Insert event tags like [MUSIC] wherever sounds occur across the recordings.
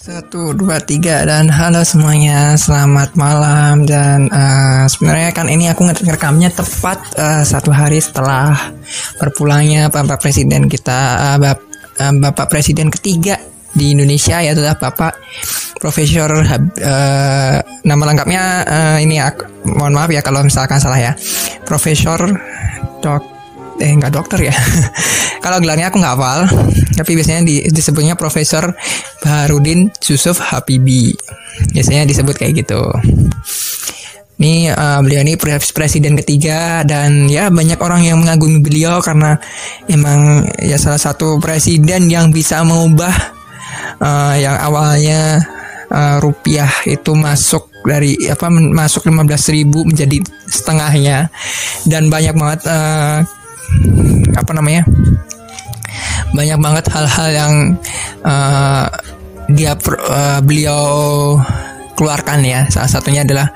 Satu, dua, tiga, dan halo semuanya, selamat malam dan uh, sebenarnya kan ini aku ngerekamnya tepat uh, satu hari setelah berpulangnya Bapak Presiden kita, uh, Bap uh, Bapak Presiden ketiga di Indonesia yaitu Bapak Profesor uh, nama lengkapnya uh, ini aku, mohon maaf ya kalau misalkan salah ya, Profesor Dok eh nggak dokter ya. [LAUGHS] Kalau gelarnya aku nggak hafal. Tapi biasanya di, disebutnya Profesor Baharudin Yusuf Habibi. Biasanya disebut kayak gitu. Ini uh, beliau ini presiden ketiga dan ya banyak orang yang mengagumi beliau karena emang ya salah satu presiden yang bisa mengubah uh, yang awalnya uh, rupiah itu masuk dari apa masuk 15.000 menjadi setengahnya. Dan banyak banget uh, apa namanya banyak banget hal-hal yang uh, dia uh, beliau keluarkan ya. Salah satunya adalah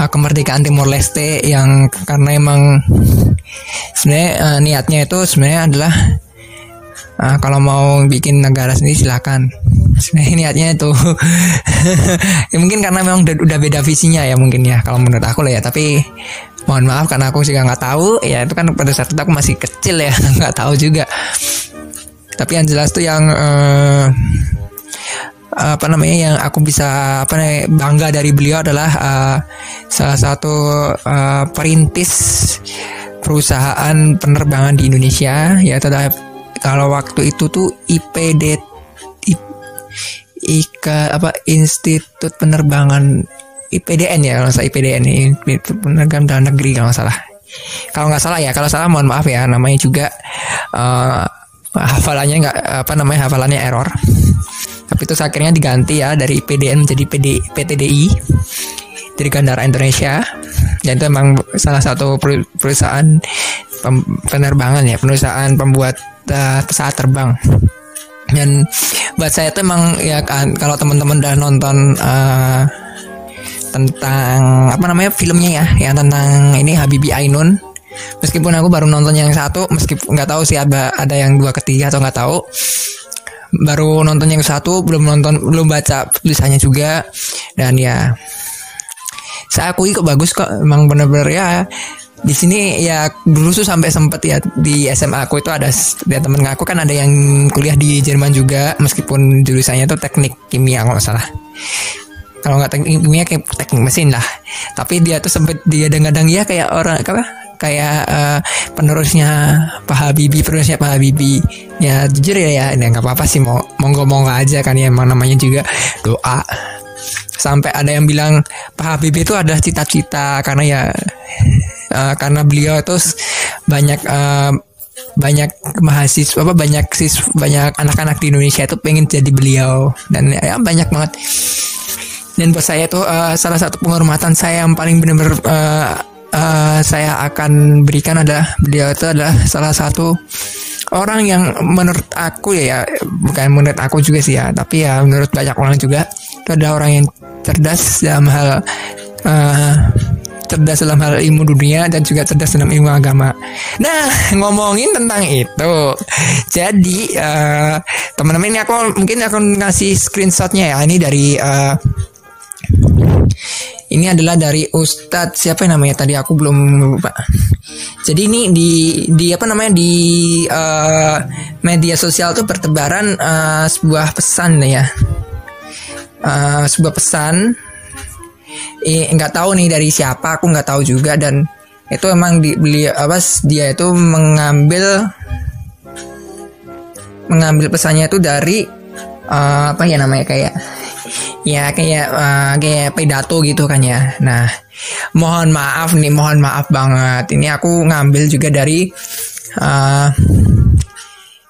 uh, kemerdekaan Timor Leste yang karena emang sebenarnya uh, niatnya itu sebenarnya adalah uh, kalau mau bikin negara sendiri silakan. Sebenarnya [LAUGHS] niatnya itu [LAUGHS] ya mungkin karena memang udah, udah beda visinya ya mungkin ya kalau menurut aku lah ya. Tapi mohon maaf karena aku juga nggak tahu. Ya itu kan pada saat itu aku masih kecil ya [LAUGHS] nggak tahu juga. Tapi yang jelas tuh yang uh, apa namanya yang aku bisa apa namanya bangga dari beliau adalah uh, salah satu uh, perintis perusahaan penerbangan di Indonesia. Ya adalah kalau waktu itu tuh IPD IKA apa Institut Penerbangan IPDN ya kalau saya IPDN ini penerbangan dalam negeri kalau nggak salah. Kalau nggak salah ya kalau salah mohon maaf ya namanya juga uh, hafalannya nggak apa namanya hafalannya error. Tapi itu akhirnya diganti ya dari IPDN menjadi PD, PTDI Dirgantara Indonesia. Dan itu memang salah satu perusahaan penerbangan ya perusahaan pembuat uh, pesawat terbang. Dan buat saya itu emang ya kan kalau teman-teman udah nonton uh, tentang apa namanya filmnya ya yang tentang ini Habibi Ainun. Meskipun aku baru nonton yang satu meskipun nggak tahu sih ada ada yang dua ketiga atau nggak tahu. Baru nonton yang satu belum nonton belum baca tulisannya juga. Dan ya saya akui kok bagus kok emang bener-bener ya. Di sini ya dulu tuh sampai sempet ya di SMA aku itu ada ya temen aku kan ada yang kuliah di Jerman juga. Meskipun jurusannya itu teknik kimia kalau salah kalau nggak teknik kimia kayak teknik mesin lah. Tapi dia tuh sempet dia kadang-kadang ya kayak orang apa? Kayak uh, penerusnya Pak Habibie penerusnya Pak Habibie ya jujur ya ya ini nggak apa-apa sih mau monggo monggo aja kan ya emang namanya juga doa. Sampai ada yang bilang Pak Habibie itu adalah cita-cita karena ya uh, karena beliau itu banyak uh, banyak mahasiswa apa banyak sis banyak anak-anak di Indonesia itu pengen jadi beliau. Dan ya banyak banget dan buat saya itu uh, salah satu penghormatan saya yang paling benar-benar uh, uh, saya akan berikan adalah beliau itu adalah salah satu orang yang menurut aku ya, ya bukan menurut aku juga sih ya tapi ya menurut banyak orang juga itu adalah orang yang cerdas dalam hal uh, cerdas dalam hal ilmu dunia dan juga cerdas dalam ilmu agama. Nah, ngomongin tentang itu, jadi uh, teman-teman ini aku mungkin akan ngasih screenshotnya ya. Ini dari uh, ini adalah dari Ustadz. Siapa yang namanya? Tadi aku belum lupa. Jadi ini di di apa namanya? Di uh, media sosial tuh bertebaran uh, sebuah pesan ya. Uh, sebuah pesan. Eh, nggak tahu nih dari siapa aku nggak tahu juga. Dan itu emang di, beli apa dia itu mengambil mengambil pesannya itu dari uh, apa ya namanya kayak ya kayak uh, kayak pidato gitu kan ya. Nah, mohon maaf nih, mohon maaf banget. Ini aku ngambil juga dari uh,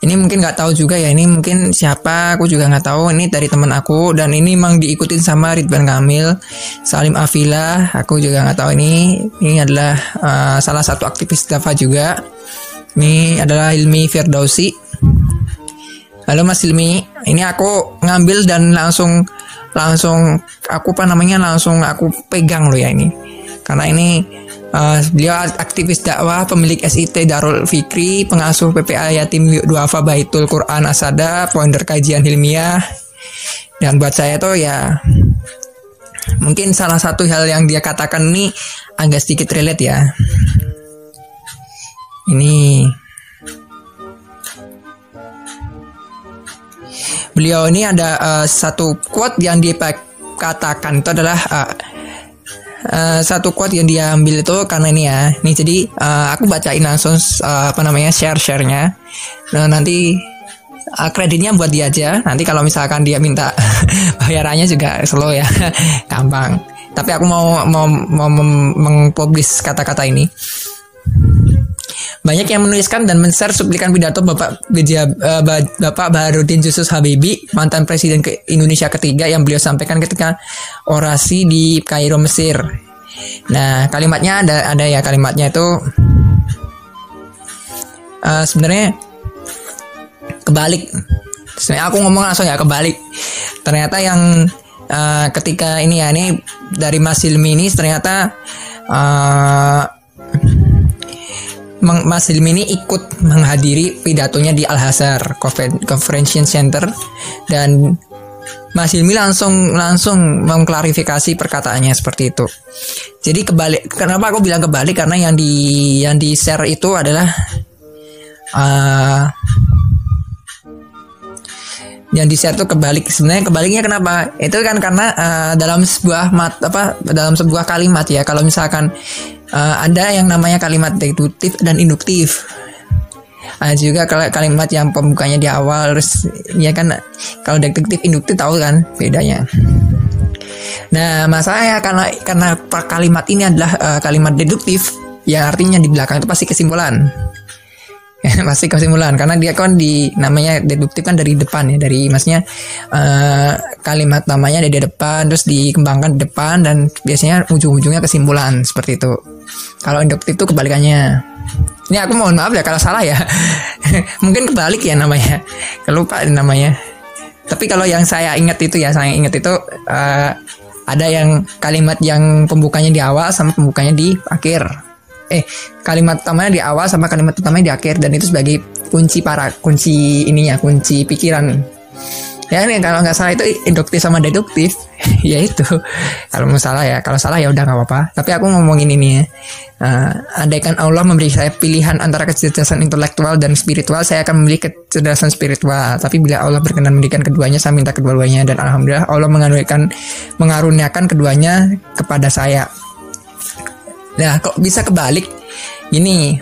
ini mungkin nggak tahu juga ya. Ini mungkin siapa aku juga nggak tahu. Ini dari teman aku dan ini memang diikutin sama Ridwan Kamil Salim Afila aku juga nggak tahu ini. Ini adalah uh, salah satu aktivis Dafa juga. Ini adalah Ilmi Firdausi. Halo Mas Ilmi ini aku ngambil dan langsung langsung aku apa namanya langsung aku pegang loh ya ini karena ini Uh, beliau aktivis dakwah, pemilik SIT Darul Fikri, pengasuh PPA Yatim Duafa Baitul Quran Asada, founder kajian ilmiah. Dan buat saya tuh ya mungkin salah satu hal yang dia katakan ini agak sedikit relate ya. Ini beliau ini ada uh, satu quote yang dia katakan itu adalah uh, uh, satu quote yang dia ambil itu karena ini ya. Ini jadi uh, aku bacain langsung uh, apa namanya share-sharenya. Nah, nanti uh, kreditnya buat dia aja. Nanti kalau misalkan dia minta [LAUGHS] bayarannya juga slow ya, [LAUGHS] gampang. Tapi aku mau mau mau mengpublish kata-kata ini. Banyak yang menuliskan dan men-share cuplikan pidato Bapak Beja, uh, Bapak Baharudin Yusuf Habibie, mantan presiden ke Indonesia ketiga yang beliau sampaikan ketika orasi di Kairo Mesir. Nah, kalimatnya ada ada ya kalimatnya itu uh, sebenarnya kebalik. Sebenarnya aku ngomong langsung ya kebalik. Ternyata yang uh, ketika ini ya ini dari Mas Hilmi ini ternyata uh, Mas Hilmi ini ikut menghadiri pidatonya di Al Hazar Convention Center. Dan Mas Hilmi langsung langsung mengklarifikasi perkataannya seperti itu. Jadi kebalik kenapa aku bilang kebalik? Karena yang di yang di share itu adalah uh, yang di share tuh kebalik. Sebenarnya kebaliknya kenapa? Itu kan karena uh, dalam sebuah mat apa dalam sebuah kalimat ya. Kalau misalkan uh, ada yang namanya kalimat deduktif dan induktif. Ada juga kalau kalimat yang pembukanya di awal terus ya kan kalau deduktif induktif tahu kan bedanya. Nah masalahnya karena karena kalimat ini adalah uh, kalimat deduktif yang artinya di belakang itu pasti kesimpulan [LAUGHS] pasti kesimpulan karena dia kan di namanya deduktif kan dari depan ya dari maksudnya uh, kalimat namanya dari depan terus dikembangkan di depan dan biasanya ujung-ujungnya kesimpulan seperti itu. Kalau induktif itu kebalikannya. Ini aku mohon maaf ya kalau salah ya. [LAUGHS] Mungkin kebalik ya namanya. Lupa namanya. Tapi kalau yang saya ingat itu ya saya ingat itu uh, ada yang kalimat yang pembukanya di awal sama pembukanya di akhir eh kalimat utamanya di awal sama kalimat utamanya di akhir dan itu sebagai kunci para kunci ininya kunci pikiran. Ya ini kalau nggak salah itu induktif sama deduktif [LAUGHS] ya itu. Kalau mau salah ya kalau salah ya udah nggak apa-apa. Tapi aku ngomongin ini ya. Uh, andaikan Allah memberi saya pilihan antara kecerdasan intelektual dan spiritual saya akan memilih kecerdasan spiritual. Tapi bila Allah berkenan memberikan keduanya saya minta kedua-duanya. Dan alhamdulillah Allah mengaruniakan mengaruniakan keduanya kepada saya Nah, kok bisa kebalik? Gini.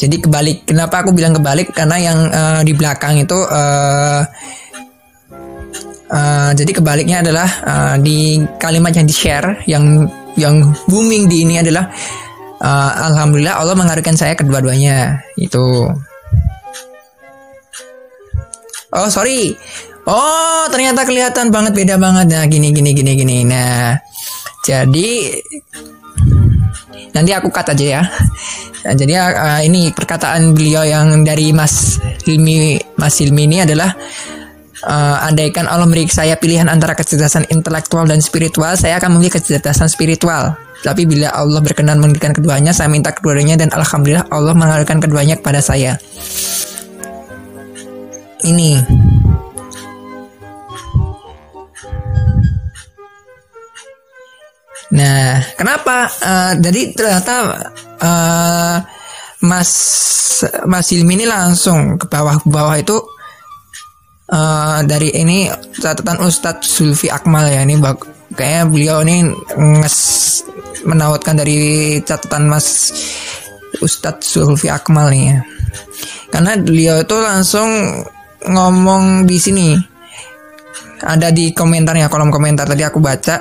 Jadi kebalik. Kenapa aku bilang kebalik? Karena yang uh, di belakang itu uh, uh, jadi kebaliknya adalah uh, di kalimat yang di share yang yang booming di ini adalah uh, alhamdulillah Allah menghargai saya kedua-duanya itu. Oh sorry, Oh, ternyata kelihatan banget beda banget. Nah, gini gini gini gini. Nah, jadi nanti aku cut aja ya. Nah, jadi uh, ini perkataan beliau yang dari Mas Hilmi Mas Hilmi ini adalah uh, andaikan Allah memberi saya pilihan antara kecerdasan intelektual dan spiritual, saya akan memilih kecerdasan spiritual. Tapi bila Allah berkenan memberikan keduanya, saya minta keduanya dan alhamdulillah Allah mengalirkan keduanya kepada saya. Ini Nah, kenapa? Uh, jadi ternyata uh, Mas Mas Ilmi ini langsung ke bawah bawah itu uh, dari ini catatan Ustadz Zulfi Akmal ya ini bak kayaknya beliau ini nges menautkan dari catatan Mas Ustadz Zulfi Akmal nih ya. Karena beliau itu langsung ngomong di sini ada di komentarnya kolom komentar tadi aku baca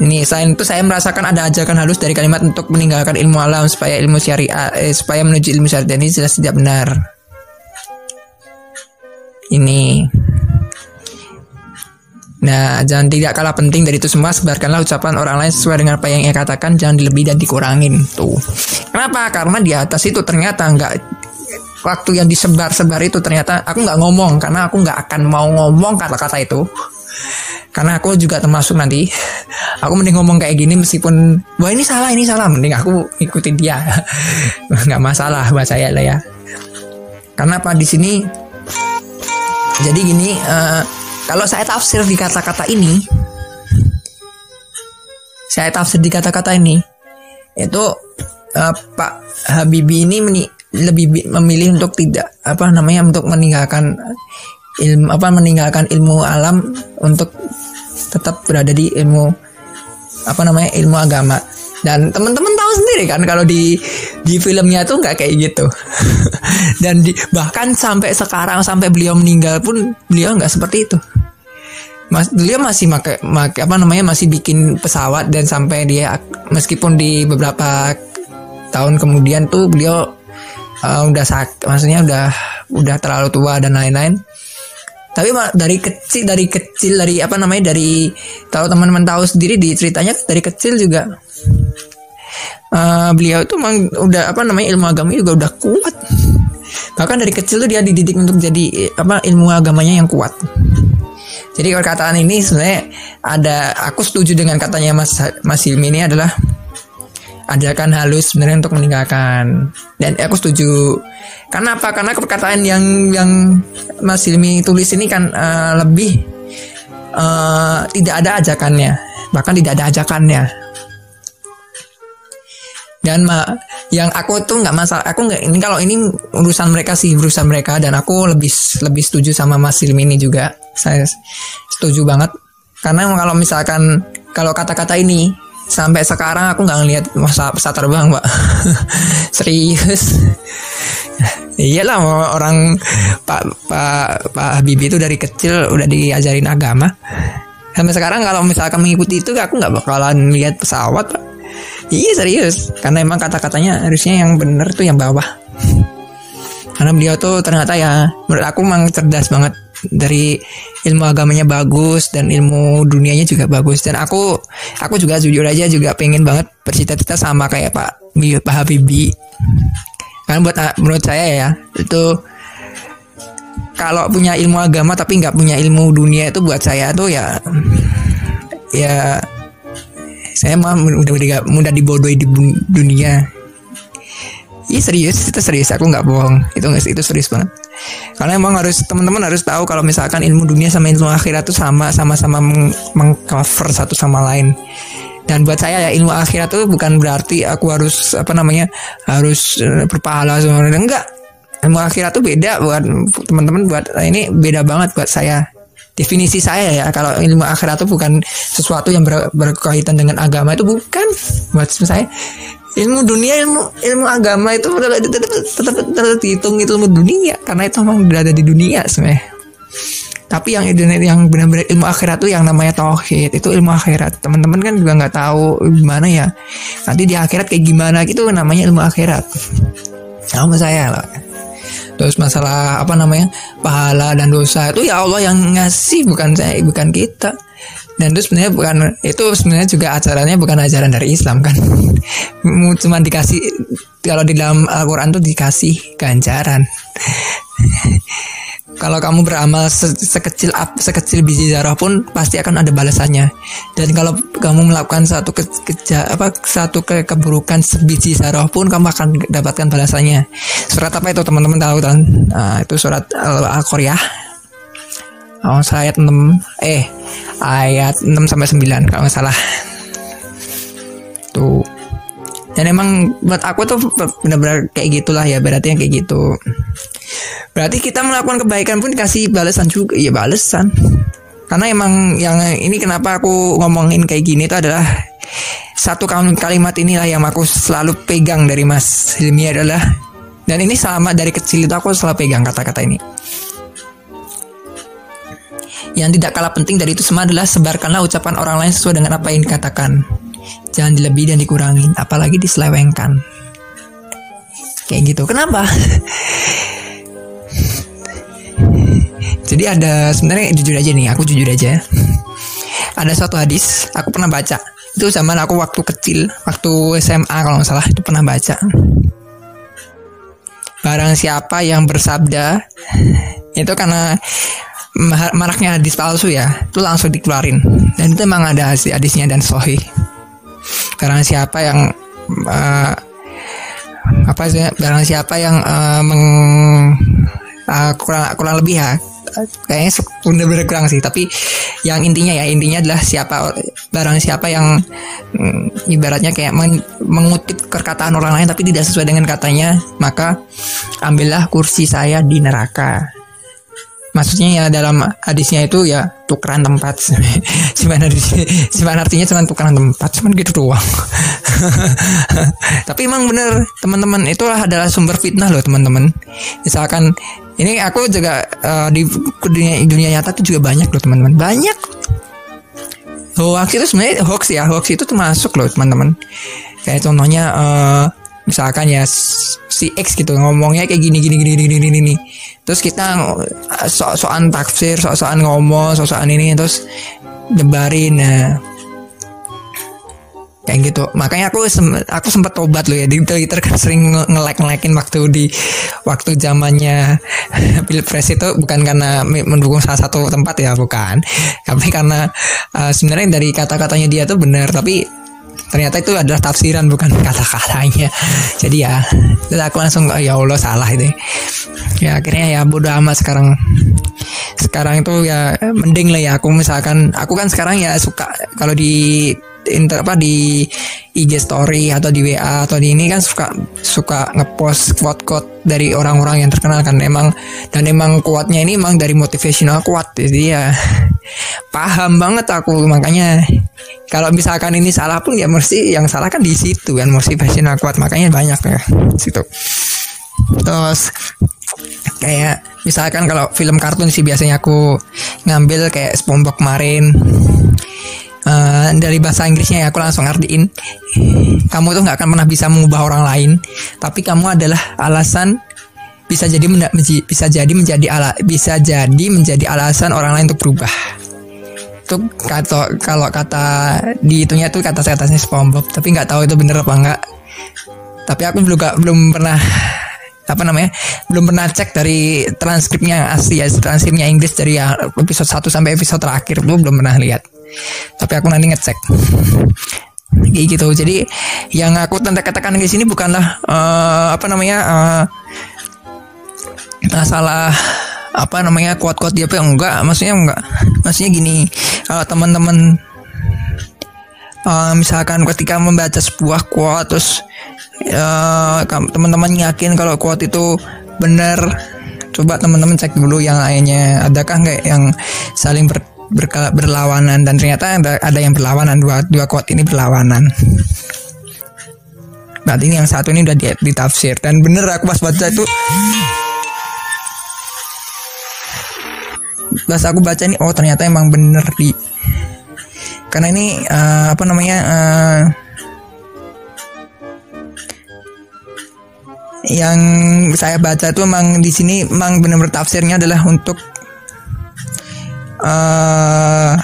ini selain itu saya merasakan ada ajakan halus dari kalimat untuk meninggalkan ilmu alam supaya ilmu syariah eh, supaya menuju ilmu syariah ini jelas tidak benar. Ini. Nah, jangan tidak kalah penting dari itu semua, sebarkanlah ucapan orang lain sesuai dengan apa yang ia katakan, jangan dilebih dan dikurangin. Tuh. Kenapa? Karena di atas itu ternyata nggak waktu yang disebar-sebar itu ternyata aku nggak ngomong karena aku nggak akan mau ngomong kata-kata itu karena aku juga termasuk nanti aku mending ngomong kayak gini meskipun wah ini salah ini salah. Mending aku ikutin dia. [LAUGHS] Nggak masalah buat saya lah ya. Karena apa? Di sini jadi gini uh, kalau saya tafsir di kata-kata ini saya tafsir di kata-kata ini itu uh, Pak Habibie ini meni lebih memilih untuk tidak apa namanya untuk meninggalkan ilmu apa meninggalkan ilmu alam untuk tetap berada di ilmu apa namanya ilmu agama. Dan teman-teman tahu sendiri kan kalau di di filmnya tuh nggak kayak gitu. [LAUGHS] Dan di, bahkan sampai sekarang sampai beliau meninggal pun beliau nggak seperti itu. Mas, beliau masih make, make apa namanya masih bikin pesawat dan sampai dia meskipun di beberapa tahun kemudian tuh beliau uh, udah sak maksudnya udah udah terlalu tua dan lain-lain tapi dari kecil dari kecil dari apa namanya dari tahu teman-teman tahu sendiri di ceritanya dari kecil juga uh, beliau itu memang udah apa namanya ilmu agama juga udah kuat. Bahkan dari kecil tuh dia dididik untuk jadi apa ilmu agamanya yang kuat. Jadi perkataan ini sebenarnya ada aku setuju dengan katanya Mas Mas Hilmi ini adalah ajarkan halus sebenarnya untuk meninggalkan. Dan aku setuju. Karena apa? Karena perkataan yang yang Mas Hilmi tulis ini kan uh, lebih uh, tidak ada ajakannya. Bahkan tidak ada ajakannya. Dan ma yang aku tuh nggak masalah. Aku nggak ini kalau ini urusan mereka sih urusan mereka. Dan aku lebih lebih setuju sama Mas Hilmi ini juga. Saya setuju banget. Karena kalau misalkan kalau kata-kata ini sampai sekarang aku nggak ngelihat masa pesawat terbang mbak [LAUGHS] serius. Iyalah orang pak pak pak Habibie itu dari kecil udah diajarin agama. Sampai sekarang kalau misalkan mengikuti itu aku nggak bakalan lihat pesawat pak. Iya serius. Karena emang kata-katanya harusnya yang bener tuh yang bawah. Karena beliau tuh ternyata ya menurut aku memang cerdas banget dari ilmu agamanya bagus dan ilmu dunianya juga bagus. Dan aku aku juga jujur aja juga pengen banget bercita-cita sama kayak Pak Pak Habibie. Kan buat menurut saya ya itu kalau punya ilmu agama tapi nggak punya ilmu dunia itu buat saya tuh ya ya saya mah udah mudah dibodohi di dunia Iya serius, itu serius. Aku nggak bohong. Itu nggak itu serius banget. Karena emang harus teman-teman harus tahu kalau misalkan ilmu dunia sama ilmu akhirat itu sama sama-sama mengcover satu sama lain. Dan buat saya ya ilmu akhirat itu bukan berarti aku harus apa namanya harus uh, berpahala semuanya enggak. Ilmu akhirat itu beda buat teman-teman buat ini beda banget buat saya definisi saya ya kalau ilmu akhirat itu bukan sesuatu yang ber, berkaitan dengan agama itu bukan buat saya ilmu dunia ilmu ilmu agama itu tetap, tetap, tetap dihitung itu ilmu dunia. Karena itu memang berada di dunia sebenarnya. Tapi yang yang benar-benar ilmu akhirat tuh yang namanya tauhid itu ilmu akhirat. Teman-teman kan juga nggak tahu gimana ya. Nanti di akhirat kayak gimana gitu namanya ilmu akhirat. Sama saya? Loh terus masalah apa namanya pahala dan dosa itu ya Allah yang ngasih bukan saya bukan kita dan itu sebenarnya bukan itu sebenarnya juga ajarannya bukan ajaran dari Islam kan? [LAUGHS] Cuma dikasih kalau di dalam Al-Quran tuh dikasih ganjaran. [LAUGHS] Kalau kamu beramal se sekecil up, sekecil biji zarah pun pasti akan ada balasannya. Dan kalau kamu melakukan satu ke, ke apa satu ke keburukan sebiji zarah pun kamu akan dapatkan balasannya. Surat apa itu teman-teman tahu kan? Nah, itu surat Al-Qur'an Oh, ayat 6 eh ayat 6 sampai 9 kalau nggak salah. Tuh. Dan emang buat aku tuh benar-benar kayak gitulah ya berarti yang kayak gitu. Berarti kita melakukan kebaikan pun dikasih balasan juga, iya balasan. Karena emang yang ini kenapa aku ngomongin kayak gini itu adalah satu kalimat inilah yang aku selalu pegang dari Mas Hilmi adalah dan ini sama dari kecil itu aku selalu pegang kata-kata ini yang tidak kalah penting dari itu semua adalah sebarkanlah ucapan orang lain sesuai dengan apa yang dikatakan. Jangan dilebih dan dikurangi, apalagi diselewengkan. Kayak gitu. Kenapa? [LAUGHS] Jadi ada sebenarnya jujur aja nih, aku jujur aja. Ada suatu hadis, aku pernah baca. Itu zaman aku waktu kecil, waktu SMA kalau nggak salah itu pernah baca. Barang siapa yang bersabda itu karena maraknya hadis palsu ya itu langsung dikeluarin. Dan itu emang ada hadis hadisnya dan sohi barang siapa yang uh, apa sih barang siapa yang uh, meng uh, kurang kurang lebih ya kayaknya bener-bener kurang sih. Tapi yang intinya ya intinya adalah siapa barang siapa yang mm, ibaratnya kayak men, mengutip perkataan orang lain tapi tidak sesuai dengan katanya maka ambillah kursi saya di neraka maksudnya ya dalam hadisnya itu ya tukeran tempat. [LAUGHS] Cuman cuman artinya cuman tukeran tempat cuman gitu doang. [LAUGHS] Tapi emang bener teman-teman itulah adalah sumber fitnah loh teman-teman. Misalkan ini aku juga uh, di dunia dunia nyata itu juga banyak loh teman-teman. Banyak. Hoax itu sebenarnya hoax ya hoax itu termasuk loh teman-teman. Kayak contohnya uh, misalkan ya si X gitu ngomongnya kayak gini gini gini gini gini, gini. terus kita so-soan tafsir so-soan ngomong so-soan ini terus nyebarin nah. Kayak gitu. Makanya aku sem aku sempat tobat loh ya di Twitter kan sering ngelek ngelekin waktu di waktu zamannya [LAUGHS] pilpres itu bukan karena mendukung salah satu tempat ya bukan. Tapi karena uh, sebenarnya dari kata-katanya dia tuh benar tapi ternyata itu adalah tafsiran bukan kata-katanya. Jadi ya aku langsung oh, ya Allah salah itu ya akhirnya ya bodoh amat sekarang. Sekarang itu ya mending lah ya aku misalkan aku kan sekarang ya suka kalau di inter apa di IG story atau di WA atau di ini kan suka suka ngepost quote quote dari orang-orang yang terkenal kan. Emang dan emang kuatnya ini emang dari motivational kuat jadi ya paham banget aku. Makanya kalau misalkan ini salah pun ya mesti yang salah kan di situ kan motivational kuat. Makanya banyak ya situ. Terus kayak misalkan kalau film kartun sih biasanya aku ngambil kayak SpongeBob kemarin. Uh, dari bahasa Inggrisnya ya aku langsung artiin kamu tuh nggak akan pernah bisa mengubah orang lain tapi kamu adalah alasan bisa jadi bisa jadi menjadi ala bisa jadi menjadi alasan orang lain untuk berubah itu kata kalau kata di itunya tuh kata saya atasnya SpongeBob tapi nggak tahu itu bener apa enggak tapi aku belum belum pernah apa namanya belum pernah cek dari transkripnya asli ya transkripnya Inggris dari episode 1 sampai episode terakhir belum belum pernah lihat. Tapi aku nanti ngecek. Kayak gitu. Jadi yang aku tanda katakan di sini bukanlah uh, apa namanya uh, masalah apa namanya kuat-kuat dia enggak maksudnya enggak. Maksudnya gini kalau teman-teman uh, misalkan ketika membaca sebuah quote terus uh, teman-teman yakin kalau quote itu benar coba teman-teman cek dulu yang lainnya. Adakah enggak yang saling ber, berkala, berlawanan? Dan ternyata ada, ada yang berlawanan dua dua quote ini berlawanan. Berarti ini yang satu ini udah ditafsir. Dan bener aku pas baca itu pas aku baca ini oh ternyata emang bener di karena ini uh, apa namanya uh, yang saya baca itu emang di sini emang benar-benar tafsirnya adalah untuk uh,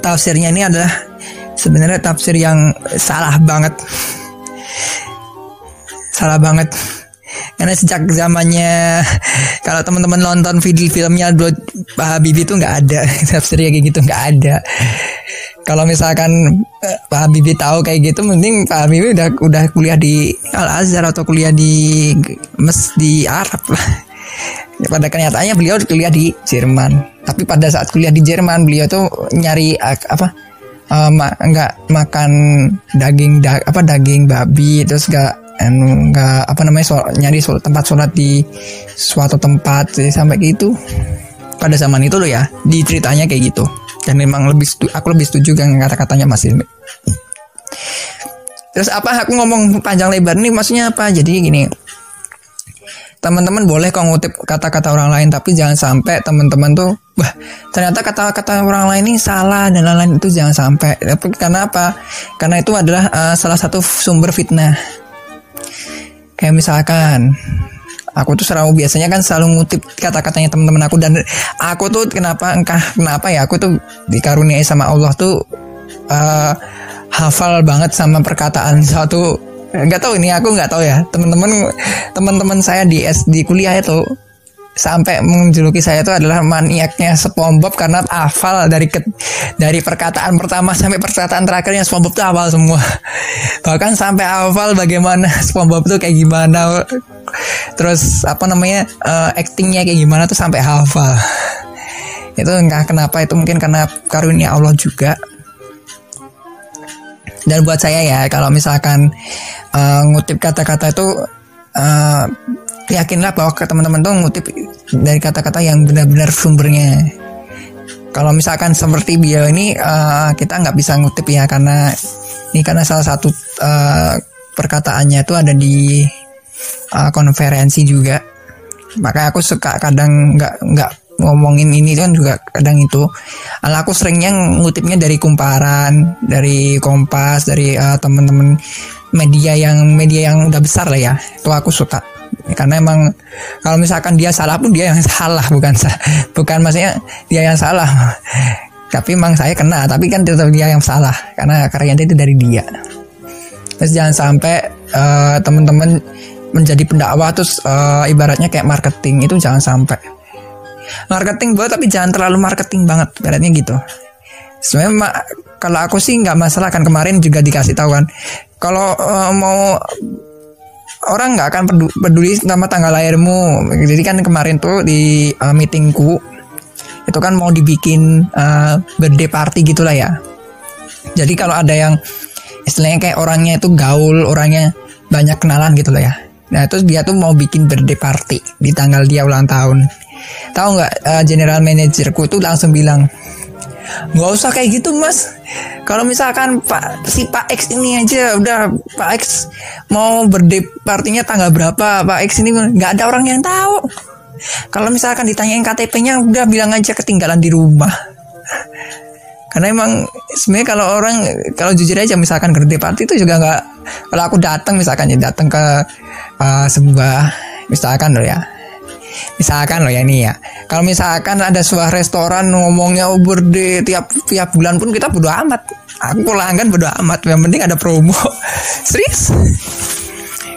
tafsirnya ini adalah sebenarnya tafsir yang salah banget. Salah banget karena sejak zamannya kalau teman-teman nonton video filmnya dulu Pak Habibie itu nggak ada. [LAUGHS] Tafsirnya kayak gitu nggak ada. Kalau misalkan eh, Pak Habibie tahu kayak gitu mending Pak Habibie udah udah kuliah di Al Azhar atau kuliah di mes di Arab lah. Pada kenyataannya beliau kuliah di Jerman. Tapi pada saat kuliah di Jerman beliau tuh nyari apa uh, ma enggak makan daging da apa daging babi terus enggak enggak apa namanya so, nyari so, tempat sholat di suatu tempat sampai gitu. Pada zaman itu loh ya di ceritanya kayak gitu. Dan memang lebih aku lebih setuju dengan kata-katanya Mas Ilmi. Terus apa aku ngomong panjang lebar nih maksudnya apa? Jadi gini teman-teman boleh kok ngutip kata-kata orang lain tapi jangan sampai teman-teman tuh wah ternyata kata-kata orang lain ini salah dan lain-lain itu jangan sampai. Tapi karena apa? Karena itu adalah uh, salah satu sumber fitnah kayak misalkan aku tuh selalu biasanya kan selalu ngutip kata-katanya teman-teman aku dan aku tuh kenapa engkah kenapa ya aku tuh dikaruniai sama Allah tuh uh, hafal banget sama perkataan [LAUGHS] satu nggak tahu ini aku nggak tahu ya teman-teman teman-teman saya di SD kuliah itu sampai menjuluki saya itu adalah maniaknya SpongeBob karena hafal dari ke, dari perkataan pertama sampai perkataan terakhirnya SpongeBob itu hafal semua. [LAUGHS] Bahkan sampai hafal bagaimana SpongeBob itu kayak gimana. Terus apa namanya uh, actingnya kayak gimana tuh sampai hafal. Itu enggak kenapa itu mungkin karena karunia Allah juga. Dan buat saya ya kalau misalkan uh, ngutip kata-kata itu uh, yakinlah bahwa teman-teman tuh ngutip dari kata-kata yang benar-benar sumbernya. Kalau misalkan seperti beliau ini uh, kita nggak bisa ngutip ya karena ini karena salah satu uh, perkataannya itu ada di uh, konferensi juga. Makanya aku suka kadang nggak nggak ngomongin ini kan juga kadang itu. Ala aku seringnya ngutipnya dari kumparan dari kompas dari uh, teman-teman media yang media yang udah besar lah ya. Itu aku suka karena emang kalau misalkan dia salah pun dia yang salah bukan bukan maksudnya dia yang salah. Tapi emang saya kena tapi kan tetap dia yang salah karena karyanya itu dari dia. Terus jangan sampai uh, teman-teman menjadi pendakwah terus uh, ibaratnya kayak marketing itu jangan sampai. Marketing buat tapi jangan terlalu marketing banget ibaratnya gitu. Sebenarnya kalau aku sih nggak masalah kan kemarin juga dikasih tahu kan. Kalau uh, mau orang nggak akan peduli sama tanggal lahirmu. Jadi kan kemarin tuh di uh, meetingku itu kan mau dibikin uh, birthday party gitulah ya. Jadi kalau ada yang istilahnya kayak orangnya itu gaul orangnya banyak kenalan gitu lah ya. Nah itu dia tuh mau bikin birthday party di tanggal dia ulang tahun. Tahu nggak uh, general manajerku tuh langsung bilang nggak usah kayak gitu mas. Kalau misalkan pak si pak X ini aja udah pak X mau birthday partinya tanggal berapa pak X ini nggak ada orang yang tahu. Kalau misalkan ditanyain KTP-nya udah bilang aja ketinggalan di rumah. Karena emang sebenarnya kalau orang kalau jujur aja misalkan birthday party itu juga nggak kalau aku datang misalkan ya datang ke uh, sebuah misalkan loh ya misalkan loh ya ini ya. Kalau misalkan ada sebuah restoran ngomongnya over di tiap tiap bulan pun kita bodo amat. Aku pelanggan bodo amat yang penting ada promo. [LAUGHS] Serius?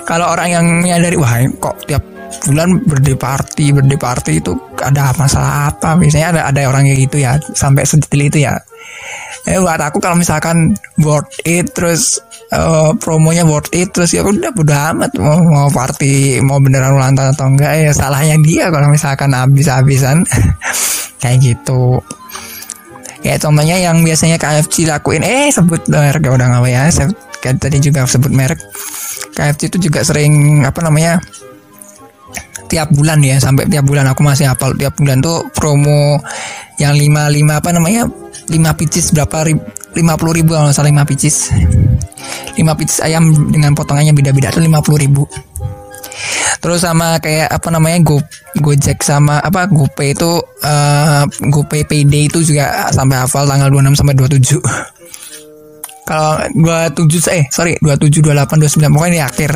Kalau orang yang menyadari wah kok tiap bulan birthday party birthday party itu ada masalah apa? Biasanya ada ada orang kayak gitu ya sampai sedetail itu ya eh buat aku kalau misalkan worth it terus uh, promonya worth it terus ya udah bodo amat. Mau mau party mau beneran ulang tahun atau enggak ya salahnya dia kalau misalkan habis-habisan. [LAUGHS] Kayak gitu. Ya contohnya yang biasanya KFC lakuin eh sebut merek udah nggak ya. Saya kan tadi juga sebut merek. KFC itu juga sering apa namanya tiap bulan ya sampai tiap bulan. Aku masih hafal tiap bulan tuh promo yang lima lima apa namanya? Lima pieces berapa lima puluh ribu kalau salah lima pieces lima pieces ayam dengan potongannya beda-beda tuh lima puluh ribu. Terus sama kayak apa namanya go gojek sama apa gopay itu uh, gopay pd itu juga sampai hafal tanggal 26 sampai 27 kalau 27 eh sorry 27 28 29 pokoknya di akhir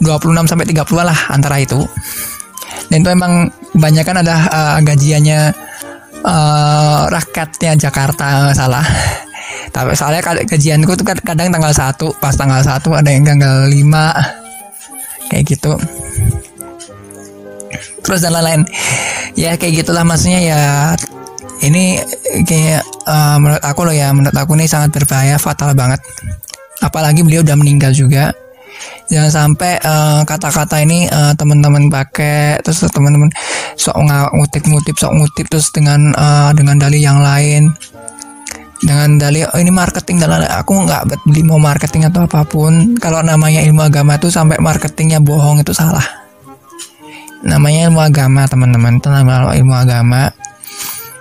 26 sampai 30 lah antara itu. Dan itu emang banyak kan ada uh, gajiannya uh, rakyatnya Jakarta salah. [LAUGHS] Tapi soalnya gajianku tuh kadang tanggal satu pas tanggal satu ada yang tanggal 5 kayak gitu. Terus dan lain-lain. Ya kayak gitulah maksudnya ya. Ini kayak uh, menurut aku loh ya menurut aku ini sangat berbahaya fatal banget. Apalagi beliau udah meninggal juga jangan sampai uh, kata-kata ini uh, teman-teman pakai terus teman-teman sok ngutip-ngutip sok ngutip terus dengan uh, dengan dalih yang lain. Dengan dalih oh ini marketing dan aku nggak beli mau marketing atau apa pun. Kalau namanya ilmu agama itu sampai marketingnya bohong itu salah. Namanya ilmu agama teman-teman. Nama ilmu agama.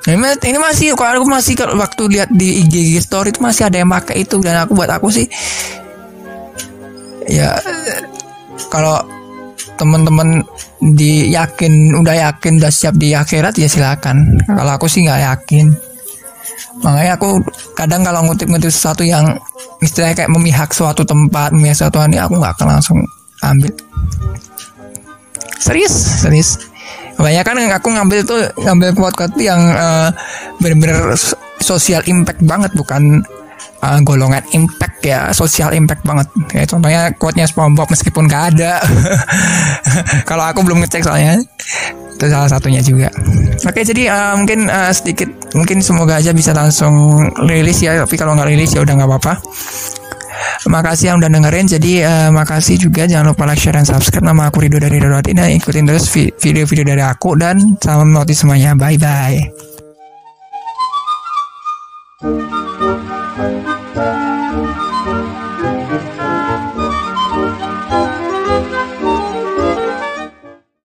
Ini masih kalau aku masih kalau waktu lihat di IG story itu masih ada yang pakai itu. Dan aku buat aku sih ya kalau teman-teman di yakin udah yakin udah siap di akhirat ya silakan. Kalau aku sih nggak yakin. Makanya aku kadang kalau ngutip-ngutip sesuatu yang istilahnya kayak memihak suatu tempat memihak suatu ini aku nggak akan langsung ambil. Serius? Serius. Kebanyakan yang aku ngambil itu ngambil quote-quote yang uh, benar-benar sosial impact banget bukan uh, golongan impact ya sosial impact banget kayak contohnya quote-nya SpongeBob meskipun gak ada [LAUGHS] kalau aku belum ngecek soalnya itu salah satunya juga oke jadi uh, mungkin uh, sedikit mungkin semoga aja bisa langsung rilis ya tapi kalau nggak rilis ya udah nggak apa-apa Makasih yang udah dengerin. Jadi uh, makasih juga jangan lupa like, share, dan subscribe. Nama aku Rido dari Rido Ini ikutin terus video-video dari aku dan salam notis semuanya. Bye bye.